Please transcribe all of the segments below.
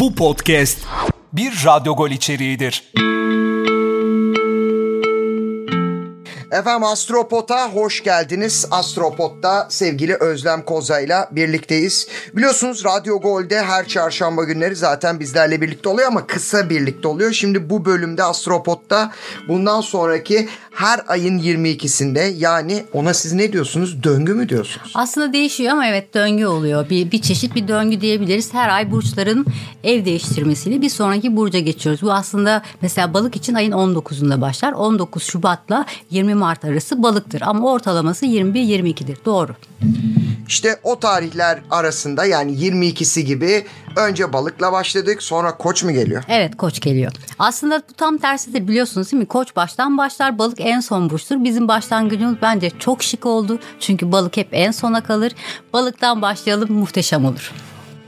Bu podcast bir Radyo Gol içeriğidir. Efendim Astropot'a hoş geldiniz. Astropot'ta sevgili Özlem Koza ile birlikteyiz. Biliyorsunuz Radyo Gol'de her çarşamba günleri zaten bizlerle birlikte oluyor ama kısa birlikte oluyor. Şimdi bu bölümde Astropot'ta bundan sonraki her ayın 22'sinde yani ona siz ne diyorsunuz? Döngü mü diyorsunuz? Aslında değişiyor ama evet döngü oluyor. Bir, bir çeşit bir döngü diyebiliriz. Her ay burçların ev değiştirmesiyle bir sonraki burca geçiyoruz. Bu aslında mesela balık için ayın 19'unda başlar. 19 Şubat'la 20 Mart arası balıktır ama ortalaması 21-22'dir. Doğru. İşte o tarihler arasında yani 22'si gibi önce balıkla başladık sonra koç mu geliyor? Evet koç geliyor. Aslında bu tam tersidir biliyorsunuz değil mi? Koç baştan başlar balık en son burçtur. Bizim başlangıcımız bence çok şık oldu. Çünkü balık hep en sona kalır. Balıktan başlayalım muhteşem olur.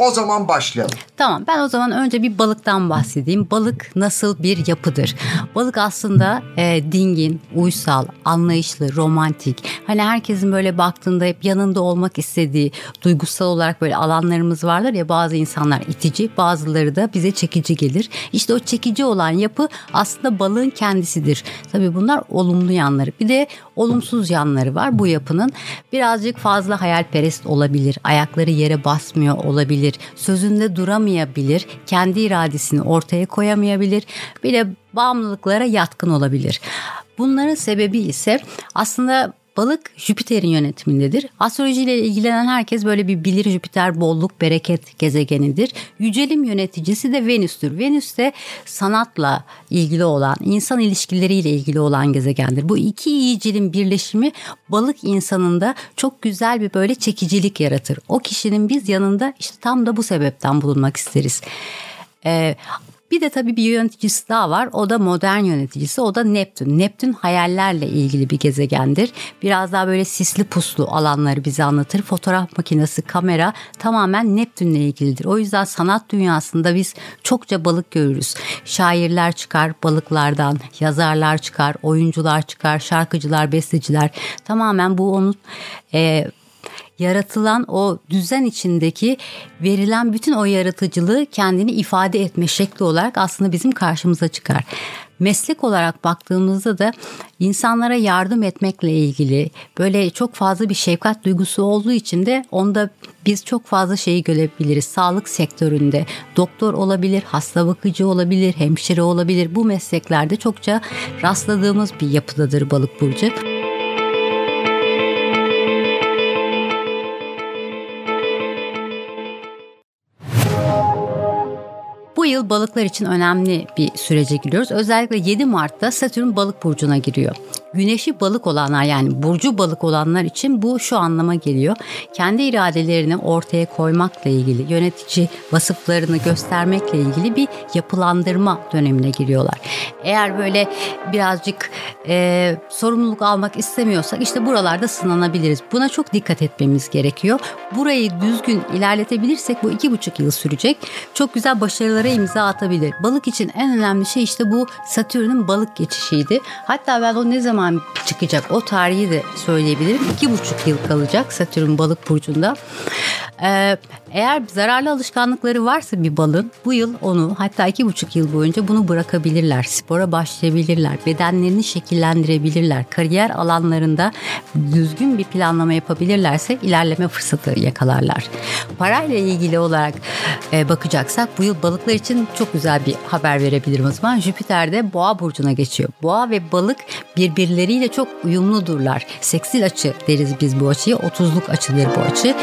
O zaman başlayalım. Tamam ben o zaman önce bir balıktan bahsedeyim. Balık nasıl bir yapıdır? Balık aslında e, dingin, uysal, anlayışlı, romantik. Hani herkesin böyle baktığında hep yanında olmak istediği duygusal olarak böyle alanlarımız vardır ya bazı insanlar itici bazıları da bize çekici gelir. İşte o çekici olan yapı aslında balığın kendisidir. Tabii bunlar olumlu yanları. Bir de olumsuz yanları var bu yapının. Birazcık fazla hayalperest olabilir. Ayakları yere basmıyor olabilir. Sözünde duramayabilir. Kendi iradesini ortaya koyamayabilir. Bir de bağımlılıklara yatkın olabilir. Bunların sebebi ise aslında Balık Jüpiter'in yönetimindedir. Astroloji ile ilgilenen herkes böyle bir bilir Jüpiter bolluk bereket gezegenidir. Yücelim yöneticisi de Venüs'tür. Venüs de sanatla ilgili olan, insan ilişkileriyle ilgili olan gezegendir. Bu iki iyicilin birleşimi balık insanında çok güzel bir böyle çekicilik yaratır. O kişinin biz yanında işte tam da bu sebepten bulunmak isteriz. Ee, bir de tabii bir yöneticisi daha var. O da modern yöneticisi. O da Neptün. Neptün hayallerle ilgili bir gezegendir. Biraz daha böyle sisli puslu alanları bize anlatır. Fotoğraf makinesi, kamera tamamen Neptünle ilgilidir. O yüzden sanat dünyasında biz çokça balık görürüz. Şairler çıkar balıklardan, yazarlar çıkar, oyuncular çıkar, şarkıcılar, besteciler. Tamamen bu onun e, yaratılan o düzen içindeki verilen bütün o yaratıcılığı kendini ifade etme şekli olarak aslında bizim karşımıza çıkar. Meslek olarak baktığımızda da insanlara yardım etmekle ilgili böyle çok fazla bir şefkat duygusu olduğu için de onda biz çok fazla şeyi görebiliriz. Sağlık sektöründe doktor olabilir, hasta bakıcı olabilir, hemşire olabilir. Bu mesleklerde çokça rastladığımız bir yapıdadır balık burcu. Yıl balıklar için önemli bir sürece giriyoruz. Özellikle 7 Mart'ta Satürn balık burcuna giriyor. Güneşi balık olanlar yani burcu balık olanlar için bu şu anlama geliyor. Kendi iradelerini ortaya koymakla ilgili, yönetici vasıflarını göstermekle ilgili bir yapılandırma dönemine giriyorlar. Eğer böyle birazcık e, sorumluluk almak istemiyorsak işte buralarda sınanabiliriz. Buna çok dikkat etmemiz gerekiyor. Burayı düzgün ilerletebilirsek bu iki buçuk yıl sürecek. Çok güzel başarılara imza atabilir. Balık için en önemli şey işte bu Satürn'ün balık geçişiydi. Hatta ben o ne zaman zaman çıkacak o tarihi de söyleyebilirim. İki buçuk yıl kalacak Satürn balık burcunda. Ee, eğer zararlı alışkanlıkları varsa bir balın bu yıl onu hatta iki buçuk yıl boyunca bunu bırakabilirler. Spora başlayabilirler. Bedenlerini şekillendirebilirler. Kariyer alanlarında düzgün bir planlama yapabilirlerse ilerleme fırsatı yakalarlar. Parayla ilgili olarak e, bakacaksak bu yıl balıklar için çok güzel bir haber verebilirim o zaman. Jüpiter de boğa burcuna geçiyor. Boğa ve balık birbirleriyle çok uyumludurlar. Seksil açı deriz biz bu açıyı. Otuzluk açıdır bu açı.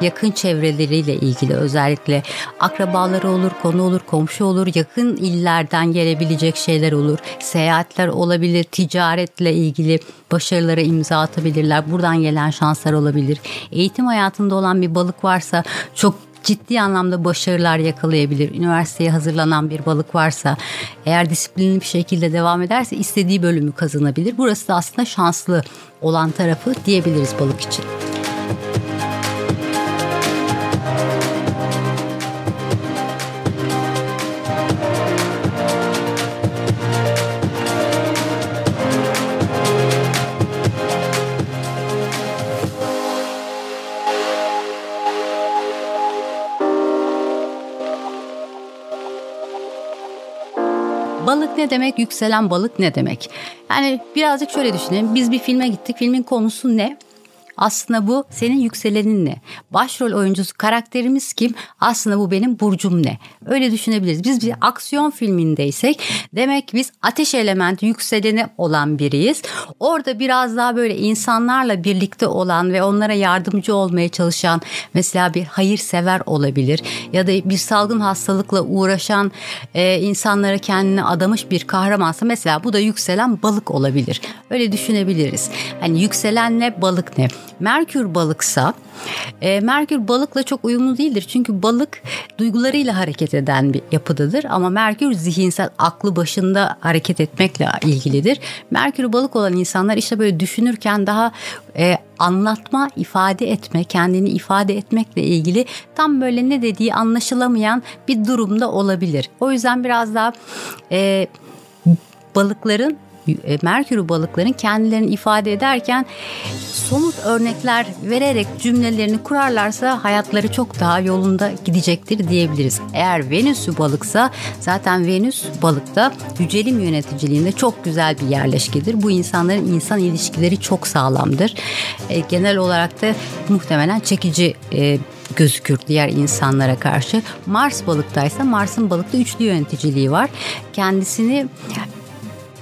Yakın çevreleriyle ilgili özellikle akrabaları olur, konu olur, komşu olur, yakın illerden gelebilecek şeyler olur. Seyahatler olabilir, ticaretle ilgili başarılara imza atabilirler. Buradan gelen şanslar olabilir. Eğitim hayatında olan bir balık varsa çok ciddi anlamda başarılar yakalayabilir. Üniversiteye hazırlanan bir balık varsa eğer disiplinli bir şekilde devam ederse istediği bölümü kazanabilir. Burası da aslında şanslı olan tarafı diyebiliriz balık için. Ne demek? Yükselen balık ne demek? Yani birazcık şöyle düşünelim. Biz bir filme gittik. Filmin konusu ne? Aslında bu senin yükselenin ne? Başrol oyuncusu karakterimiz kim? Aslında bu benim burcum ne? Öyle düşünebiliriz. Biz bir aksiyon filmindeysek demek biz ateş elementi yükseleni olan biriyiz. Orada biraz daha böyle insanlarla birlikte olan ve onlara yardımcı olmaya çalışan mesela bir hayırsever olabilir ya da bir salgın hastalıkla uğraşan e, insanlara kendini adamış bir kahramansa mesela bu da yükselen balık olabilir. Öyle düşünebiliriz. Hani yükselenle balık ne? Merkür balıksa e, Merkür balıkla çok uyumlu değildir. Çünkü balık duygularıyla hareket eden bir yapıdadır. Ama Merkür zihinsel aklı başında hareket etmekle ilgilidir. Merkür balık olan insanlar işte böyle düşünürken daha e, anlatma, ifade etme, kendini ifade etmekle ilgili tam böyle ne dediği anlaşılamayan bir durumda olabilir. O yüzden biraz daha e, balıkların Merkür balıkların kendilerini ifade ederken somut örnekler vererek cümlelerini kurarlarsa hayatları çok daha yolunda gidecektir diyebiliriz. Eğer Venüs'ü balıksa zaten Venüs balıkta yücelim yöneticiliğinde çok güzel bir yerleşkedir. Bu insanların insan ilişkileri çok sağlamdır. E, genel olarak da muhtemelen çekici e, gözükür diğer insanlara karşı. Mars balıktaysa Mars'ın balıkta üçlü yöneticiliği var. Kendisini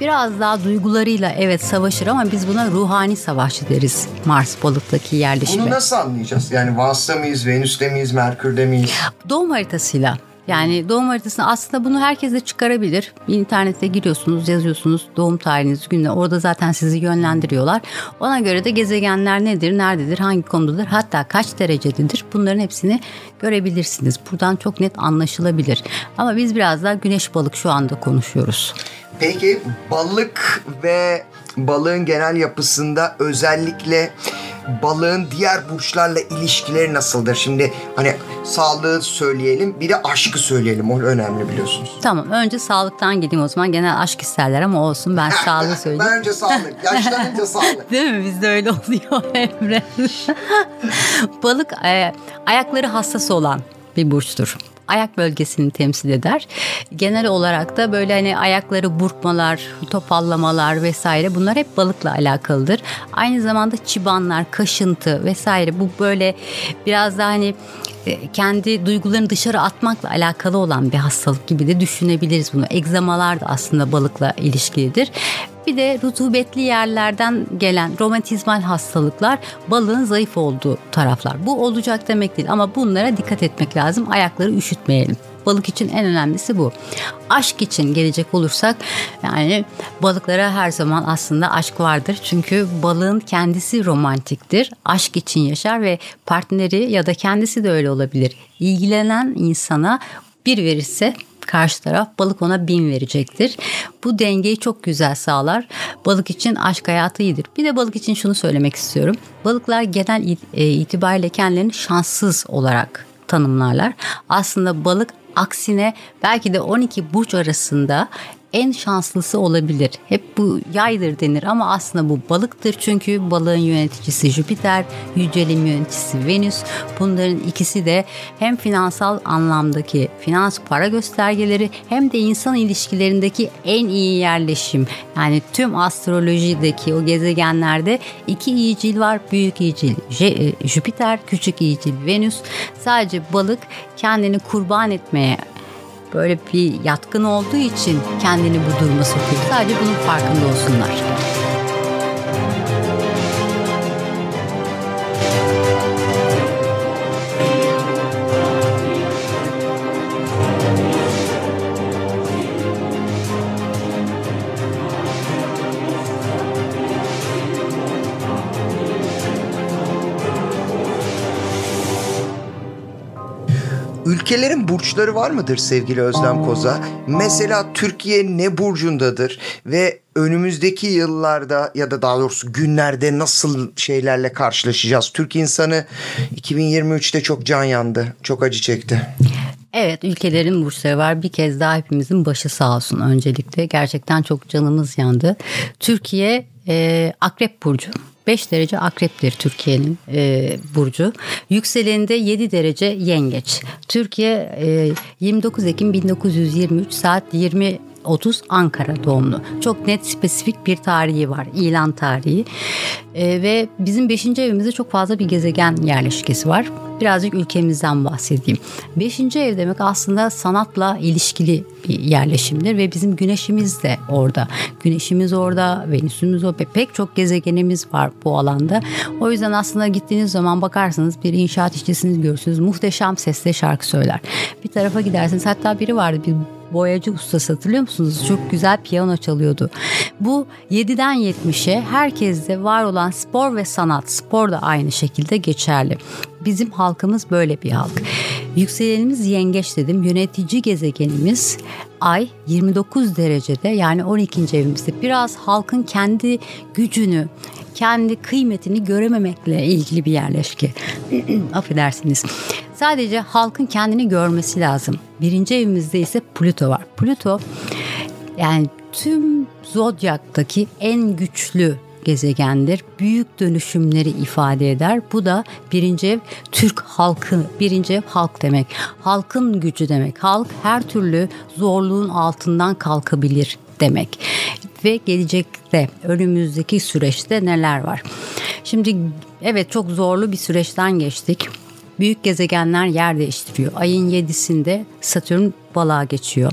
biraz daha duygularıyla evet savaşır ama biz buna ruhani savaşçı deriz Mars balıktaki yerleşime. Bunu nasıl anlayacağız? Yani Mars'ta mıyız, Venüs'te miyiz, Merkür'de miyiz? Doğum haritasıyla yani doğum haritasını aslında bunu herkes de çıkarabilir. İnternete giriyorsunuz, yazıyorsunuz doğum tarihiniz, günle. Orada zaten sizi yönlendiriyorlar. Ona göre de gezegenler nedir, nerededir, hangi konudadır, hatta kaç derecededir bunların hepsini görebilirsiniz. Buradan çok net anlaşılabilir. Ama biz biraz daha güneş balık şu anda konuşuyoruz. Peki balık ve balığın genel yapısında özellikle balığın diğer burçlarla ilişkileri nasıldır? Şimdi hani sağlığı söyleyelim bir de aşkı söyleyelim. O önemli biliyorsunuz. Tamam önce sağlıktan gideyim o zaman. Genel aşk isterler ama olsun ben sağlığı söyleyeyim. ben önce sağlık. Yaşlanınca sağlık. Değil mi? Bizde öyle oluyor Emre. Balık e, ayakları hassas olan bir burçtur ayak bölgesini temsil eder. Genel olarak da böyle hani ayakları burkmalar, topallamalar vesaire bunlar hep balıkla alakalıdır. Aynı zamanda çibanlar, kaşıntı vesaire bu böyle biraz daha hani e, kendi duygularını dışarı atmakla alakalı olan bir hastalık gibi de düşünebiliriz bunu. Egzamalar da aslında balıkla ilişkilidir. Bir de rutubetli yerlerden gelen romatizmal hastalıklar balığın zayıf olduğu taraflar. Bu olacak demek değil ama bunlara dikkat etmek lazım. Ayakları üşütmeyelim. Balık için en önemlisi bu. Aşk için gelecek olursak yani balıklara her zaman aslında aşk vardır. Çünkü balığın kendisi romantiktir. Aşk için yaşar ve partneri ya da kendisi de öyle olabilir. İlgilenen insana bir verirse karşı taraf balık ona bin verecektir. Bu dengeyi çok güzel sağlar. Balık için aşk hayatı iyidir. Bir de balık için şunu söylemek istiyorum. Balıklar genel e, itibariyle kendilerini şanssız olarak tanımlarlar. Aslında balık aksine belki de 12 burç arasında en şanslısı olabilir. Hep bu yaydır denir ama aslında bu balıktır çünkü balığın yöneticisi Jüpiter, yücelim yöneticisi Venüs. Bunların ikisi de hem finansal anlamdaki finans para göstergeleri hem de insan ilişkilerindeki en iyi yerleşim. Yani tüm astrolojideki o gezegenlerde iki iyicil var. Büyük iyicil e, Jüpiter, küçük iyicil Venüs. Sadece balık kendini kurban etmeye böyle bir yatkın olduğu için kendini bu duruma sokuyor. Sadece bunun farkında olsunlar. Ülkelerin burçları var mıdır sevgili Özlem Koza? Mesela Türkiye ne burcundadır ve önümüzdeki yıllarda ya da daha doğrusu günlerde nasıl şeylerle karşılaşacağız? Türk insanı 2023'te çok can yandı, çok acı çekti. Evet ülkelerin burçları var. Bir kez daha hepimizin başı sağ olsun öncelikle. Gerçekten çok canımız yandı. Türkiye e, Akrep Burcu. 5 derece akreptir Türkiye'nin e, burcu. Yükseleninde 7 derece yengeç. Türkiye e, 29 Ekim 1923 saat 20 1930 Ankara doğumlu. Çok net spesifik bir tarihi var. ilan tarihi. E, ve bizim 5. evimizde çok fazla bir gezegen yerleşkesi var. Birazcık ülkemizden bahsedeyim. 5. ev demek aslında sanatla ilişkili bir yerleşimdir ve bizim güneşimiz de orada. Güneşimiz orada, Venüs'ümüz orada. Pek çok gezegenimiz var bu alanda. O yüzden aslında gittiğiniz zaman bakarsınız bir inşaat işçisini görürsünüz. Muhteşem sesle şarkı söyler. Bir tarafa gidersiniz. Hatta biri vardı bir boyacı ustası hatırlıyor musunuz? Çok güzel piyano çalıyordu. Bu 7'den 70'e herkeste var olan spor ve sanat, spor da aynı şekilde geçerli. Bizim halkımız böyle bir halk. Yükselenimiz yengeç dedim. Yönetici gezegenimiz ay 29 derecede yani 12. evimizde. Biraz halkın kendi gücünü, kendi kıymetini görememekle ilgili bir yerleşki. Affedersiniz. Sadece halkın kendini görmesi lazım. Birinci evimizde ise Plüto var. Plüto yani tüm zodyaktaki en güçlü gezegendir. Büyük dönüşümleri ifade eder. Bu da birinci ev Türk halkı, birinci ev halk demek. Halkın gücü demek. Halk her türlü zorluğun altından kalkabilir demek. Ve gelecekte önümüzdeki süreçte neler var? Şimdi evet çok zorlu bir süreçten geçtik. Büyük gezegenler yer değiştiriyor. Ayın 7'sinde Satürn balığa geçiyor.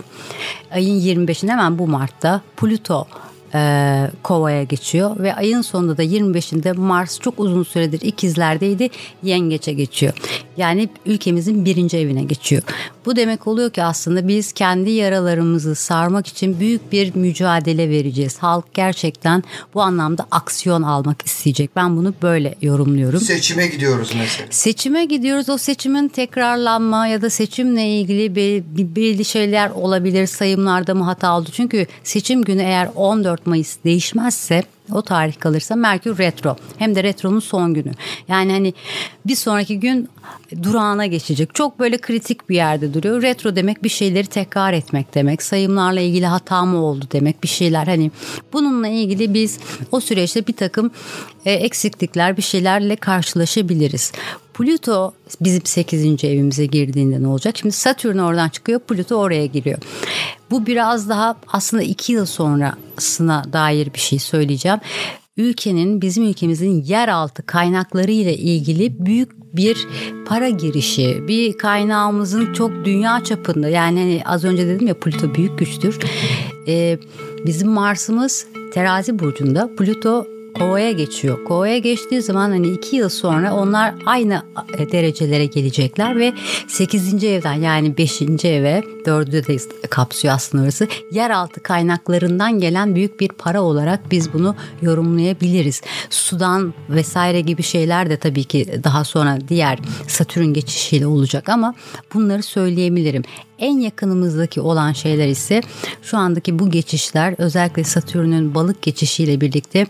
Ayın 25'inde hemen bu Mart'ta Plüto e, kovaya geçiyor ve ayın sonunda da 25'inde Mars çok uzun süredir ikizlerdeydi yengeçe geçiyor. Yani ülkemizin birinci evine geçiyor. Bu demek oluyor ki aslında biz kendi yaralarımızı sarmak için büyük bir mücadele vereceğiz. Halk gerçekten bu anlamda aksiyon almak isteyecek. Ben bunu böyle yorumluyorum. Seçime gidiyoruz mesela. Seçime gidiyoruz. O seçimin tekrarlanma ya da seçimle ilgili belli şeyler olabilir. Sayımlarda mı hata oldu? Çünkü seçim günü eğer 14 Mayıs değişmezse o tarih kalırsa Merkür retro. Hem de retronun son günü. Yani hani bir sonraki gün durağına geçecek. Çok böyle kritik bir yerde duruyor. Retro demek bir şeyleri tekrar etmek demek. Sayımlarla ilgili hata mı oldu demek bir şeyler. Hani bununla ilgili biz o süreçte bir takım e, eksiklikler bir şeylerle karşılaşabiliriz. Plüto bizim 8. evimize girdiğinde ne olacak? Şimdi Satürn oradan çıkıyor, Plüto oraya giriyor. Bu biraz daha aslında 2 yıl sonrasına dair bir şey söyleyeceğim. Ülkenin, bizim ülkemizin yeraltı kaynakları ile ilgili büyük bir para girişi, bir kaynağımızın çok dünya çapında yani hani az önce dedim ya Plüto büyük güçtür. Ee, bizim Mars'ımız terazi burcunda, Plüto Kova'ya geçiyor. Kova'ya geçtiği zaman hani iki yıl sonra onlar aynı e, derecelere gelecekler ve sekizinci evden yani beşinci eve dördü de kapsıyor aslında orası. Yeraltı kaynaklarından gelen büyük bir para olarak biz bunu yorumlayabiliriz. Sudan vesaire gibi şeyler de tabii ki daha sonra diğer Satürn geçişiyle olacak ama bunları söyleyebilirim. En yakınımızdaki olan şeyler ise şu andaki bu geçişler özellikle Satürn'ün balık geçişiyle birlikte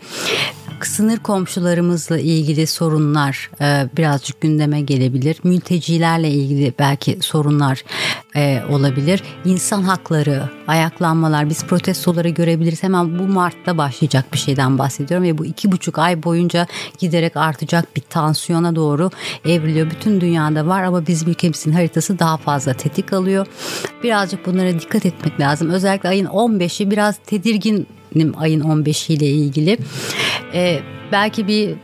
sınır komşularımızla ilgili sorunlar e, birazcık gündeme gelebilir. Mültecilerle ilgili belki sorunlar e, olabilir. İnsan hakları, ayaklanmalar, biz protestoları görebiliriz. Hemen bu Mart'ta başlayacak bir şeyden bahsediyorum ve bu iki buçuk ay boyunca giderek artacak bir tansiyona doğru evriliyor. Bütün dünyada var ama bizim ülkemizin haritası daha fazla tetik alıyor. Birazcık bunlara dikkat etmek lazım. Özellikle ayın 15'i biraz tedirgin ayın 15'i ile ilgili. Ee, belki bir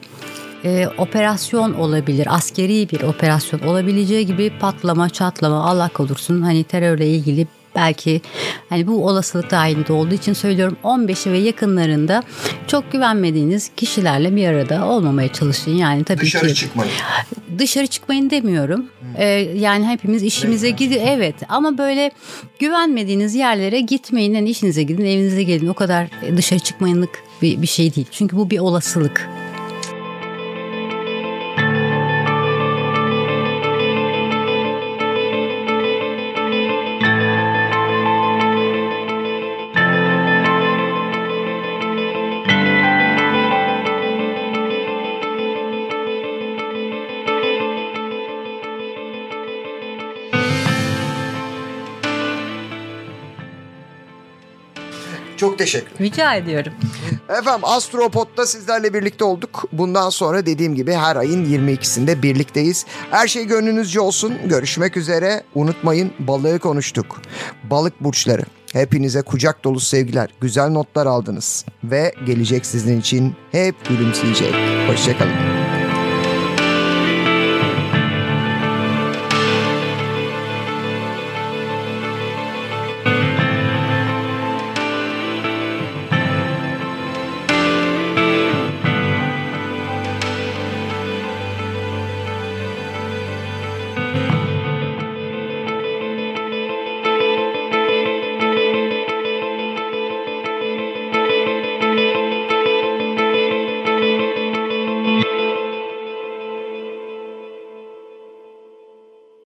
e, operasyon olabilir, askeri bir operasyon olabileceği gibi patlama, çatlama, Allah korusun hani terörle ilgili belki hani bu olasılık dahilinde olduğu için söylüyorum 15'i ve yakınlarında çok güvenmediğiniz kişilerle bir arada olmamaya çalışın. Yani tabii dışarı ki çıkmayın. Dışarı çıkmayın demiyorum. Ee, yani hepimiz işimize gidiyor. Evet ama böyle güvenmediğiniz yerlere gitmeyin. Yani işinize gidin, evinize gelin. O kadar dışarı çıkmayınlık bir, bir şey değil. Çünkü bu bir olasılık. Çok teşekkür Rica ediyorum. Efendim Astropod'da sizlerle birlikte olduk. Bundan sonra dediğim gibi her ayın 22'sinde birlikteyiz. Her şey gönlünüzce olsun. Görüşmek üzere. Unutmayın balığı konuştuk. Balık burçları. Hepinize kucak dolu sevgiler. Güzel notlar aldınız. Ve gelecek sizin için hep gülümseyecek. Hoşçakalın.